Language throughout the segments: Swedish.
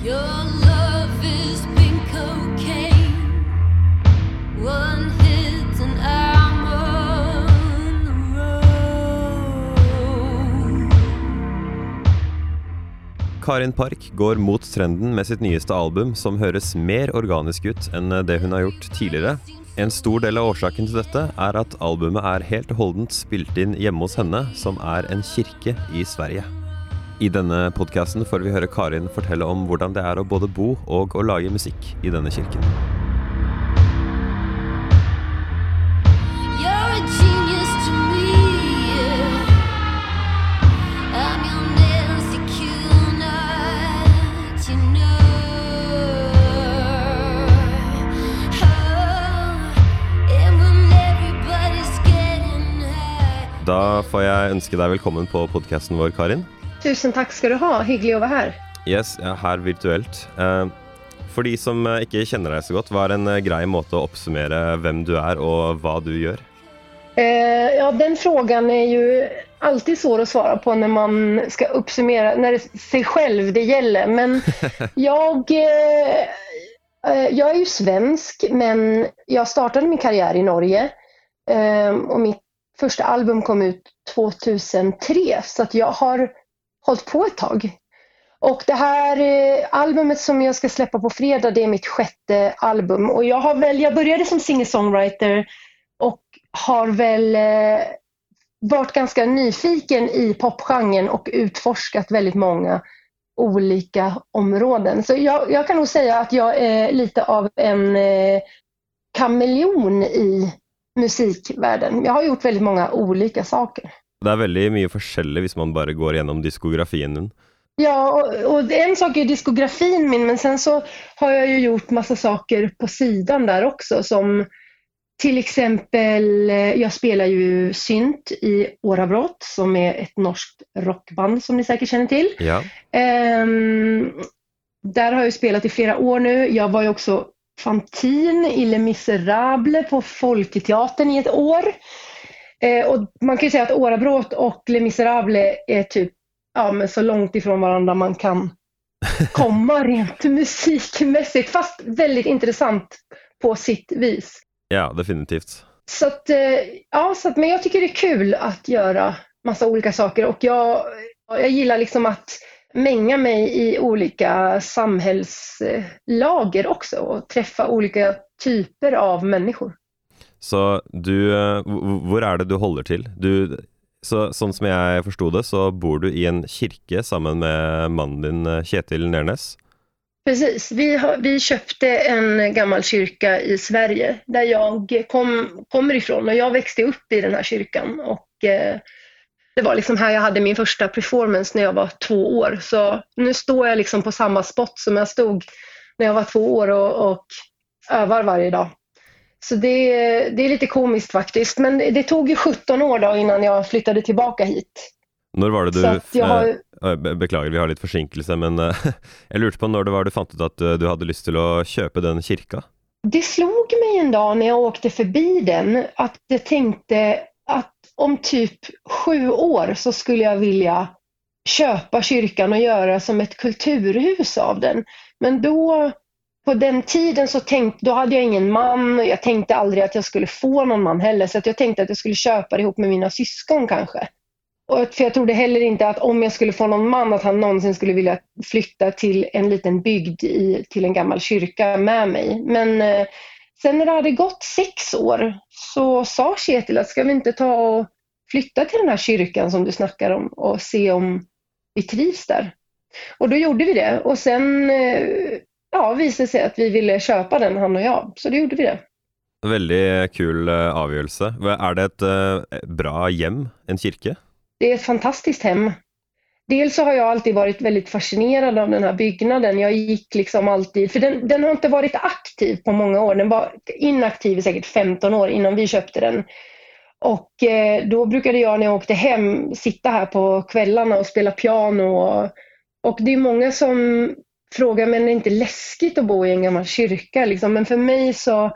Karin Park går mot trenden med sitt nyeste album, som høres mer organisk ut enn det hun har gjort tidligere. En stor del av årsaken til dette er at albumet er helt og holdent spilt inn hjemme hos henne, som er en kirke i Sverige. I denne podkasten får vi høre Karin fortelle om hvordan det er å både bo og å lage musikk i denne kirken. Oh. Da får jeg ønske deg velkommen på podkasten vår, Karin. Tusen tack ska du ha, hygglig å være her. Yes, jeg er her virtuelt. Eh, For de som eh, ikke kjenner deg så godt, hva er en eh, grei måte å oppsummere hvem du er og hva du gjør? Eh, ja, den frågan är ju alltid svår att svara på när man ska uppsummera, när det är sig själv det gäller. Men jag, eh, jag är ju svensk, men jag startade min karriär i Norge. Eh, och mitt första album kom ut 2003, så att jag har hållit på ett tag. Och det här eh, albumet som jag ska släppa på fredag, det är mitt sjätte album. Och jag har väl, jag började som singer-songwriter och har väl eh, varit ganska nyfiken i popgenren och utforskat väldigt många olika områden. Så jag, jag kan nog säga att jag är lite av en eh, kameleon i musikvärlden. Jag har gjort väldigt många olika saker. Det er veldig mye forskjellig hvis man bare går gjennom diskografien din. Ja, och, och en sak är diskografin min, men sen så har jag ju gjort massa saker på sidan där också som till exempel, eh, jag spelar ju synt i Årabrott som är ett norskt rockband som ni säkert känner till. Ja. Ehm, där har jag spelat i flera år nu. Jag var ju också Fantin i Les Misérables på Folketeatern i ett år. Eh, och man kan ju säga att Årabrott och Les Misérables är typ ja, men så långt ifrån varandra man kan komma rent musikmässigt. Fast väldigt intressant på sitt vis. ja, definitivt. Så att, eh, ja, så att, men jag tycker det är kul att göra massa olika saker och jag, jag gillar liksom att mänga mig i olika samhällslager också och träffa olika typer av människor. Så du eh, hvor- er det du holder til? Du, så, sånn som jeg forsto det, så bor du i en kirke sammen med mannen din eh, Kjetil Nernes. Precis, vi, har, vi köpte en gammal kyrka i Sverige där jag kom, kommer ifrån och jag växte upp i den här kyrkan och eh, det var liksom här jag hade min första performance när jag var två år. Så nu står jag liksom på samma spot som jag stod när jag var två år och, och övar varje dag. Så det, det är lite komiskt faktiskt, men det tog ju 17 år då innan jag flyttade tillbaka hit. Når var det du att jag har- eh, be- Beklager, vi har litt forsinkelse, men eh, jeg lurte på når det var du fant ut at eh, du hadde lyst til å kjøpe den kirka? Det slog mig en dag när jag åkte förbi den att jag tänkte att om typ sju år så skulle jag vilja köpa kyrkan och göra som ett kulturhus av den. Men då, på den tiden så tänkte, då hade jag ingen man och jag tänkte aldrig att jag skulle få någon man heller. Så att jag tänkte att jag skulle köpa det ihop med mina syskon kanske. Och för jag trodde heller inte att om jag skulle få någon man att han någonsin skulle vilja flytta till en liten bygd i, till en gammal kyrka med mig. Men eh, sen när det hade gått sex år så sa Kjetil att ska vi inte ta och flytta till den här kyrkan som du snackar om och se om vi trivs där. Och då gjorde vi det och sen eh, ja, visade det sig att vi ville köpa den han och jag. Så då gjorde vi det. Veldig kul eh, avgjørelse. Er det et eh, bra hjem, en kirke? Det är ett fantastiskt hem. Dels så har jag alltid varit väldigt fascinerad av den här byggnaden. Jag gick liksom alltid, för den, den har inte varit aktiv på många år. Den var inaktiv i säkert 15 år innan vi köpte den. Och eh, då brukade jag när jag åkte hem sitta här på kvällarna och spela piano. Och, och det är många som frågar, men är det inte läskigt att bo i en gammal kyrka? Liksom? Men för mig så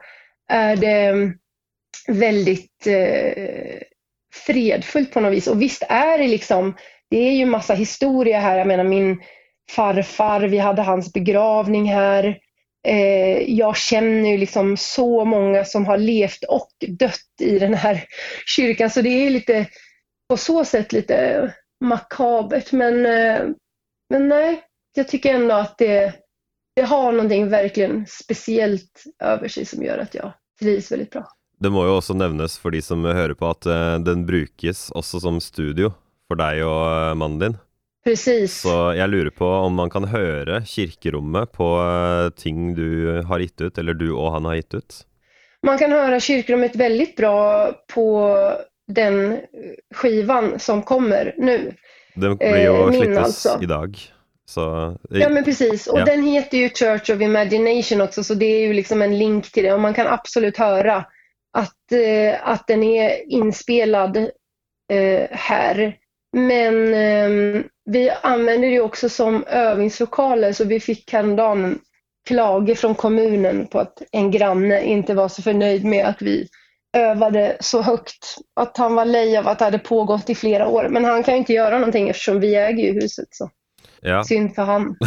är det mm, väldigt eh, fredfullt på något vis. Och visst är det liksom, det är ju massa historia här. Jag menar min, farfar, vi hade hans begravning här. Eh, jag känner ju liksom så många som har levt och dött i den här kyrkan så det är lite på så sätt lite makabert men, eh, men nej, jag tycker ändå att det, det har någonting verkligen speciellt över sig som gör att jag trivs väldigt bra. Det må jo også nevnes for de som hører på, at eh, den brukes også som studio for deg og eh, mannen din. Precis. Så jeg lurer på om man kan høre kirkerommet på eh, ting du har gitt ut, eller du og han har gitt ut? Man kan höra kyrkorummet väldigt bra på den skivan som kommer nu. Den blir jo Eh, min slippes altså. Så Ja men precis, och Ja. den heter ju Church of Imagination också så det är ju liksom en link till det och man kan absolut höra att, eh, att den är inspelad eh, här. Men eh, vi använder det också som övningslokaler så vi fick häromdagen en klage från kommunen på att en granne inte var så förnöjd med att vi övade så högt. Att han var lej av att det hade pågått i flera år. Men han kan ju inte göra någonting eftersom vi äger ju huset. Så ja. synd för han.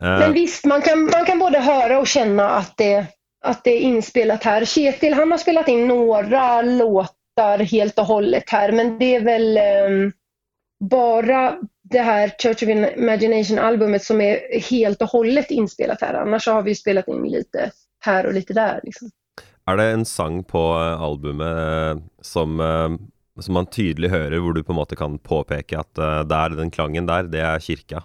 Eh, Men visst, man kan, man kan både höra och känna att det, att det är inspelat här. Ketil, han har spelat in några låtar helt och hållet här, men det är väl ehm, bara det här Church of Imagination-albumet som är helt och hållet inspelat här. Annars har vi spelat in lite här och lite där. Liksom. Er det en sang på eh, albumet eh, som, som man tydelig hører, hvor du på en måte kan påpeke at eh, der, den klangen der, det er kirka?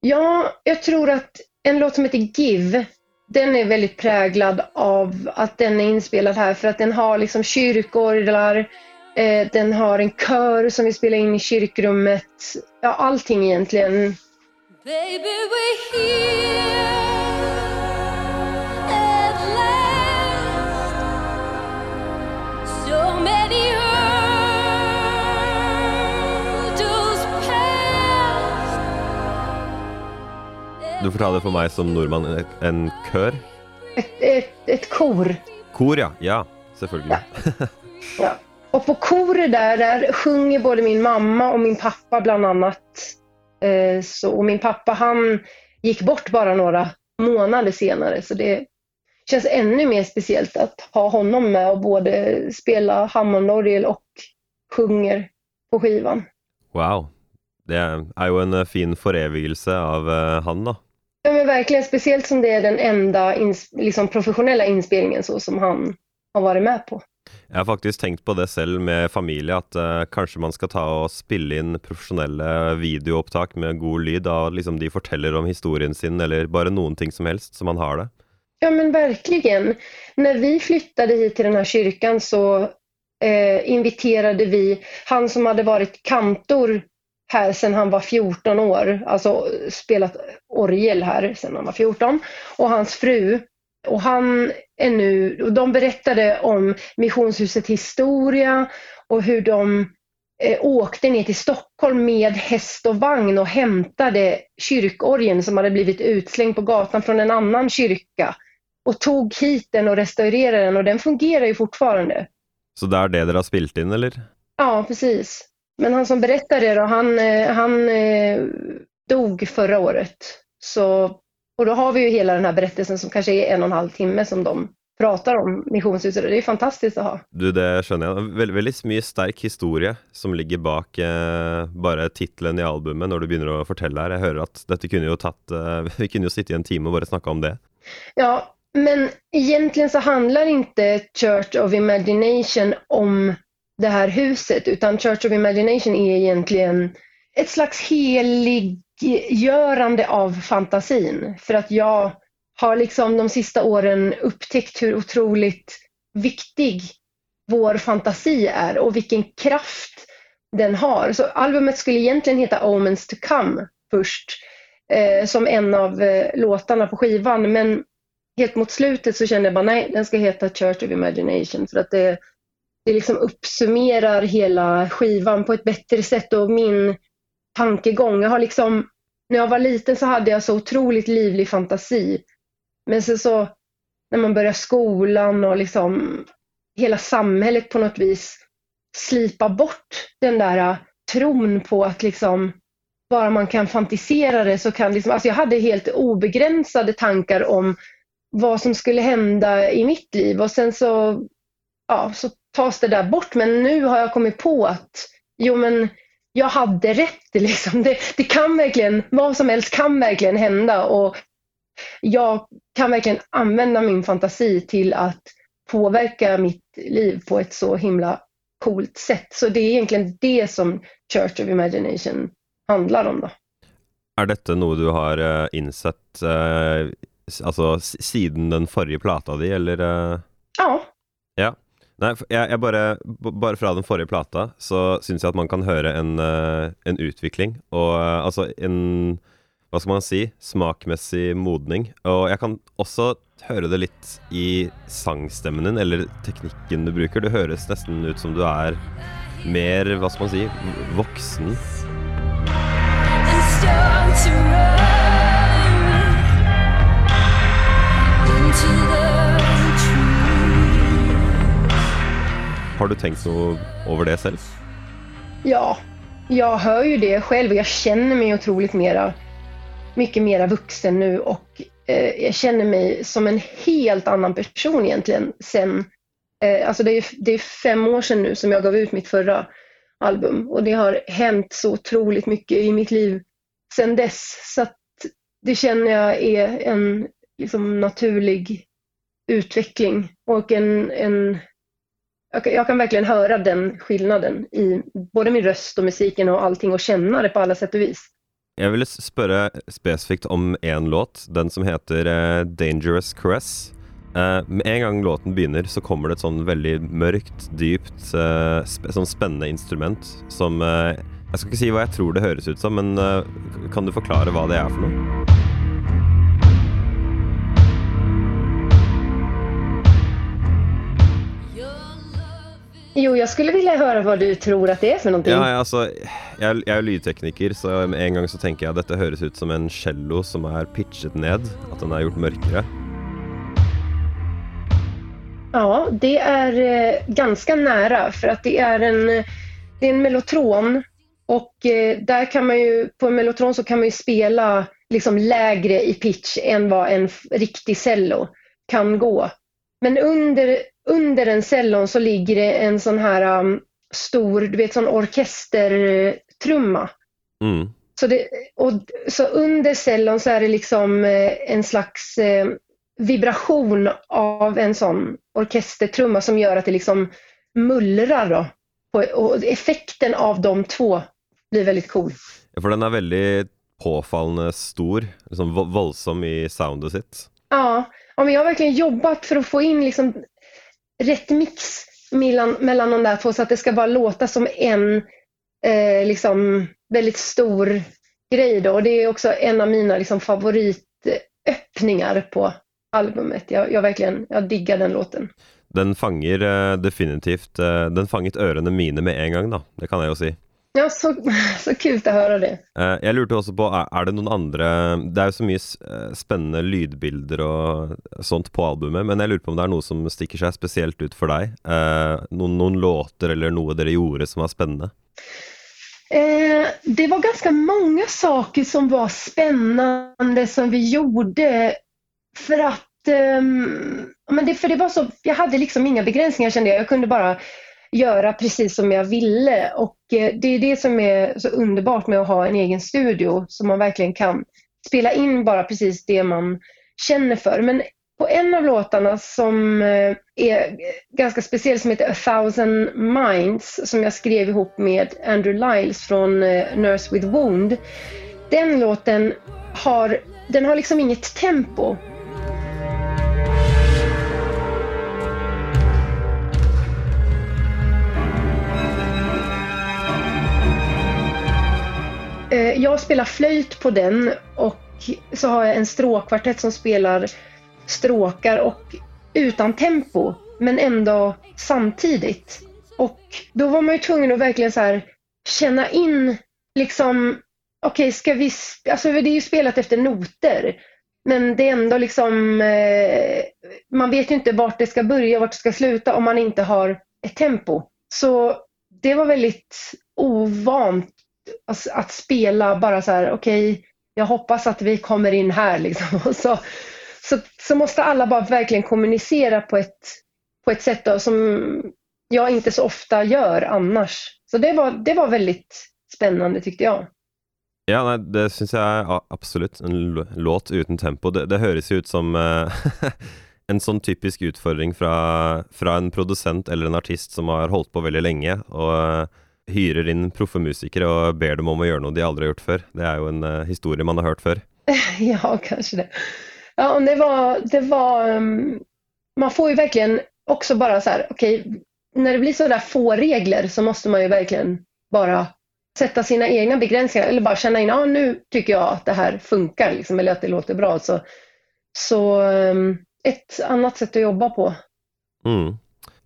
Ja, jag tror att en låt som heter Give, den är väldigt präglad av att den är inspelad här för att den har liksom kyrkorglar, eh, den har en kör som vi spelar in i kyrkrummet. Ja, allting egentligen. Baby, we're here Du fortalte for meg som nordmann en, en kør? Ett, ett, ett kor. Kor, ja. Ja, selvfølgelig. Ja. Och på koret där, där sjunger både min mamma och min pappa bland annat. Eh, så, och min pappa han gick bort bara några månader senare så det känns ännu mer speciellt att ha honom med och både spela hammondorgel och sjunger på skivan. Wow. Det er jo en eh, fin forevigelse av eh, han, da. Ja, men verkligen, speciellt som det är den enda ins liksom professionella inspelningen så som han har varit med på. Jeg har faktisk tenkt på det selv med familie, at eh, kanskje man skal ta og spille inn profesjonelle videoopptak med god lyd, av liksom de forteller om historien sin, eller bare noen ting som helst, så man har det. Ja men verkligen. När vi flyttade hit till den här kyrkan så eh, inviterade vi han som hade varit kantor här sedan han var 14 år, alltså spelat orgel här sedan han var 14, och hans fru. Och han är nu, och de berättade om Missionshuset historia och hur de eh, åkte ner till Stockholm med häst och vagn och hämtade kyrkorgeln som hade blivit utslängd på gatan från en annan kyrka och tog hit den och restaurerade den och den fungerar ju fortfarande. Så er det dere har spilt inn, eller? Ja, precis. Men han som berättade det då, han, eh, han eh, dog förra året. Så, och då har vi ju hela den här berättelsen som kanske är en och en halv timme som de pratar om missionshuset och det är fantastiskt att ha. Du, det skjønner. Vel, veldig mye sterk historie som ligger bak eh, bare tittelen i albumet, når du begynner å fortelle her. Jeg hører at dette kunne jo tatt eh, Vi kunne jo sitte i en time og bare snakka om det. Ja, men egentligen så handlar inte Church of Imagination om det här huset utan Church of Imagination är egentligen ett slags heliggörande av fantasin. För att jag har liksom de sista åren upptäckt hur otroligt viktig vår fantasi är och vilken kraft den har. Så albumet skulle egentligen heta Omens to come först eh, som en av eh, låtarna på skivan men helt mot slutet så kände jag bara nej, den ska heta Church of Imagination för att det, det liksom uppsummerar hela skivan på ett bättre sätt och min tankegång. Jag har liksom, när jag var liten så hade jag så otroligt livlig fantasi. Men sen så när man börjar skolan och liksom hela samhället på något vis slipa bort den där äh, tron på att liksom bara man kan fantisera det så kan liksom, alltså jag hade helt obegränsade tankar om vad som skulle hända i mitt liv och sen så, ja, så tas det där bort. Men nu har jag kommit på att jo men jag hade rätt. Liksom. Det, det kan verkligen, vad som helst kan verkligen hända och jag kan verkligen använda min fantasi till att påverka mitt liv på ett så himla coolt sätt. Så det är egentligen det som Church of Imagination handlar om. Då. Är detta något du har uh, insett uh, alltså, siden den förra platan di, eller? Uh... Ja. Ja. Nej, jeg, jeg bare, bare, fra den forrige plata så syns jeg at man kan høre en, eh, en utvikling, og eh, altså en Hva skal man si? Smakmessig modning. Og jeg kan også høre det litt i sangstemmen din, eller teknikken du bruker. Det høres nesten ut som du er mer, hva skal man si, voksen. Har du tänkt något över det själv? Ja, jag hör ju det själv och jag känner mig otroligt mera, mycket mera vuxen nu och eh, jag känner mig som en helt annan person egentligen sen, eh, alltså det är, det är fem år sedan nu som jag gav ut mitt förra album och det har hänt så otroligt mycket i mitt liv sen dess så att det känner jag är en liksom, naturlig utveckling och en, en jag kan verkligen höra den skillnaden i både min röst och musiken och allting och känna det på alla sätt och vis. Jag vill spöra specifikt om en låt, den som heter eh, Dangerous Caress. Uh, med en gång låten börjar så kommer det ett sånt väldigt mörkt, djupt, uh, sp sån spännande instrument som Jag ska inte säga vad jag tror det hörs ut som, men kan du förklara vad det är för något? Jo, jag skulle vilja höra vad du tror att det är för någonting. Ja, alltså, jag, jag är ljudtekniker, så en gång så tänker jag att detta hörs ut som en cello som är pitchat ned, att den är gjort mörkare. Ja, det är eh, ganska nära för att det är en, det är en mellotron och eh, där kan man ju, på en mellotron så kan man ju spela liksom lägre i pitch än vad en riktig cello kan gå. Men under under en cellon så ligger det en sån här um, stor, du vet sån orkestertrumma. Mm. Så, det, och, så under cellon så är det liksom eh, en slags eh, vibration av en sån orkestertrumma som gör att det liksom mullrar då. Och effekten av de två blir väldigt cool. Ja, för den är väldigt påfallande stor, liksom våldsam i soundet sitt. Ja, ja men jag har verkligen jobbat för att få in liksom rätt mix mellan, mellan de där två så att det ska bara låta som en eh, liksom väldigt stor grej. Då. Och det är också en av mina liksom, favoritöppningar på albumet. Jag, jag verkligen jag diggar den låten. Den fanger eh, definitivt eh, Den fanget öronen mina med en gång då, det kan jag ju säga. Ja, så, så kul att höra det. Uh, jeg lurte også på, er, det noen andre Det er jo så mye uh, spennende lydbilder og sånt på albumet, men jeg lurer på om det er noe som stikker seg spesielt ut for deg? Uh, noen, noen, låter eller noe dere gjorde som var spännande? det var ganska många saker som var spännande som vi gjorde. För att, um, men det, för det var så, jag hade liksom inga begränsningar kände jag. Jag kunde bara göra precis som jag ville. Och eh, Eh, det är det som är så underbart med att ha en egen studio så man verkligen kan spela in bara precis det man känner för. Men på en av låtarna som eh, är ganska speciell som heter A thousand minds som jag skrev ihop med Andrew Lyles från eh, Nurse with Wound. Den låten har, den har liksom inget tempo Eh, jag spelar flöjt på den och så har jag en stråkkvartett som spelar stråkar och utan tempo men ändå samtidigt. Och då var man ju tvungen att verkligen så här, känna in liksom okej, okay, ska vi... Alltså det är ju spelat efter noter. Men det är ändå liksom... Eh, man vet ju inte vart det ska börja och vart det ska sluta om man inte har ett tempo. Så det var väldigt ovant att, att spela bara så här, okej, jag hoppas att vi kommer in här liksom. Och så, så, så måste alla bara verkligen kommunicera på ett, på ett sätt då, som jag inte så ofta gör annars. Så det var, det var väldigt spännande tyckte jag. Ja, nei, det syns jag är absolut. En låt utan tempo. Det, det høres ut som eh, en sånn typisk utfordring från fra en producent eller en artist som har holdt på väldigt länge och eh, hyrer inn proffe musikere og ber dem om å gjøre noe de aldri har gjort før. Det er jo en eh, historie man har hørt før. Ja, kanske det. Ja, det var, det var, um, man får ju verkligen också bara så här, okej, när det blir så där få regler så måste man ju verkligen bara sätta sina egna begränsningar eller bara känna in, ja nu tycker jag att det här funkar liksom, eller att det låter bra. Så, så um, ett annat sätt att jobba på. Mm.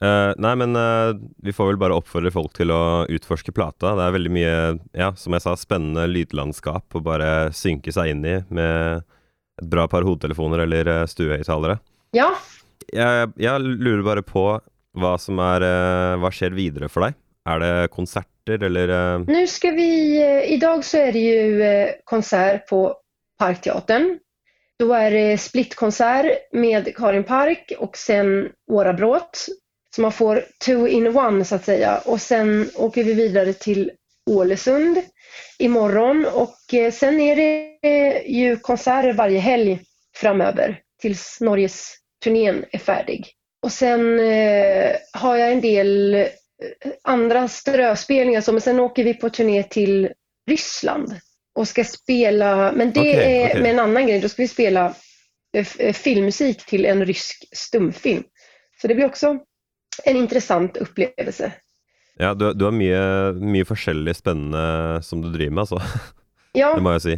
Eh, nei, men eh, vi får vel bare oppfordre folk til å utforske plata. Det er veldig mye, ja, som jeg sa, spennende lydlandskap å bare synke seg inn i med et bra par hodetelefoner eller uh, stuehøyttalere. Ja, Jeg, jeg lurer bare på hva som er eh, Hva skjer videre for deg? Er det konserter, eller eh, Nu ska vi, eh, idag så är det ju eh, konsert på Parkteatern. Då är det splitkonsert med Karin Park och sen Åra Bråt. Så man får two in one så att säga. Och sen åker vi vidare till Ålesund imorgon och eh, sen är det eh, ju konserter varje helg framöver tills Norges turnén är färdig. Och sen eh, har jag en del andra ströspelningar, så, men sen åker vi på turné till Ryssland och ska spela, men det Okej, är okej. med en annan grej, då ska vi spela filmmusik till en rysk stumfilm. Så det blir också en intressant upplevelse. Ja, du, du har mye, mye forskjellig spennende som du driver med, altså. Det Ja, må jeg si.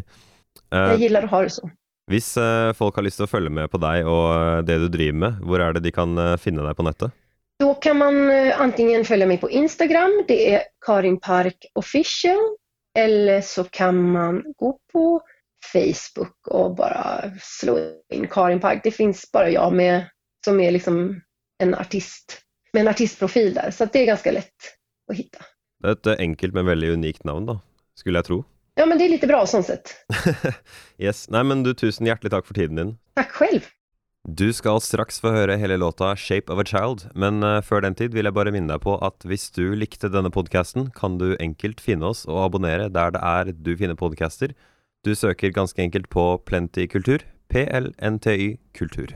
Eh, jag gillar att ha det så. hvis eh, folk har lyst til å følge med på deg og eh, det du driver med, hvor er det de kan eh, finne deg på nettet? Då kan man antingen följa mig på Instagram, det är Karin Park official, eller så kan man gå på Facebook och bara slå in Karin Park. Det finns bara jag med, som är liksom en artist, med en artistprofil där, så att det är ganska lätt att hitta. Det er et eh, enkelt, men veldig unikt navn, da. Skulle jeg tro. Ja, men det är lite bra sånt sätt. yes. Nei, men du, tusen hjertelig takk for tiden din. Tack själv! Du skal straks få høre hele låta 'Shape of a Child', men eh, før den tid vil jeg bare minne deg på at hvis du likte denne podkasten, kan du enkelt finne oss og abonnere der det er du finner podcaster. Du søker ganske enkelt på Plenty Kultur. PLNTY Kultur.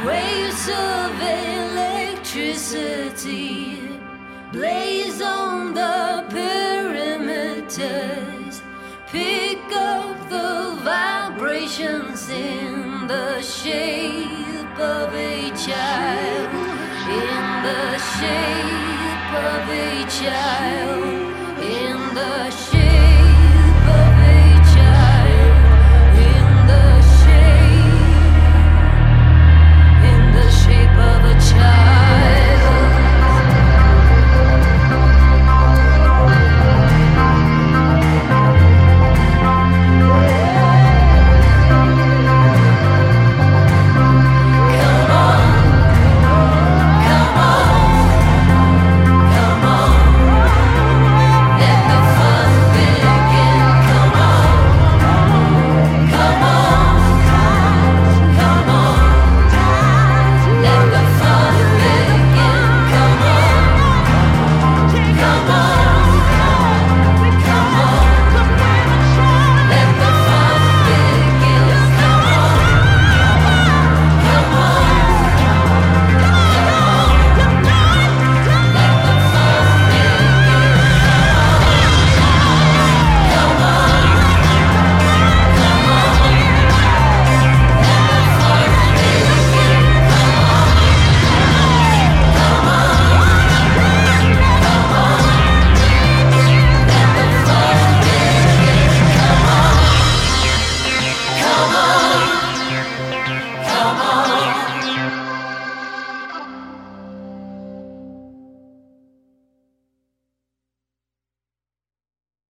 Waves of electricity blaze on the perimeters. Pick up the vibrations in the shape of a child. In the shape of a child.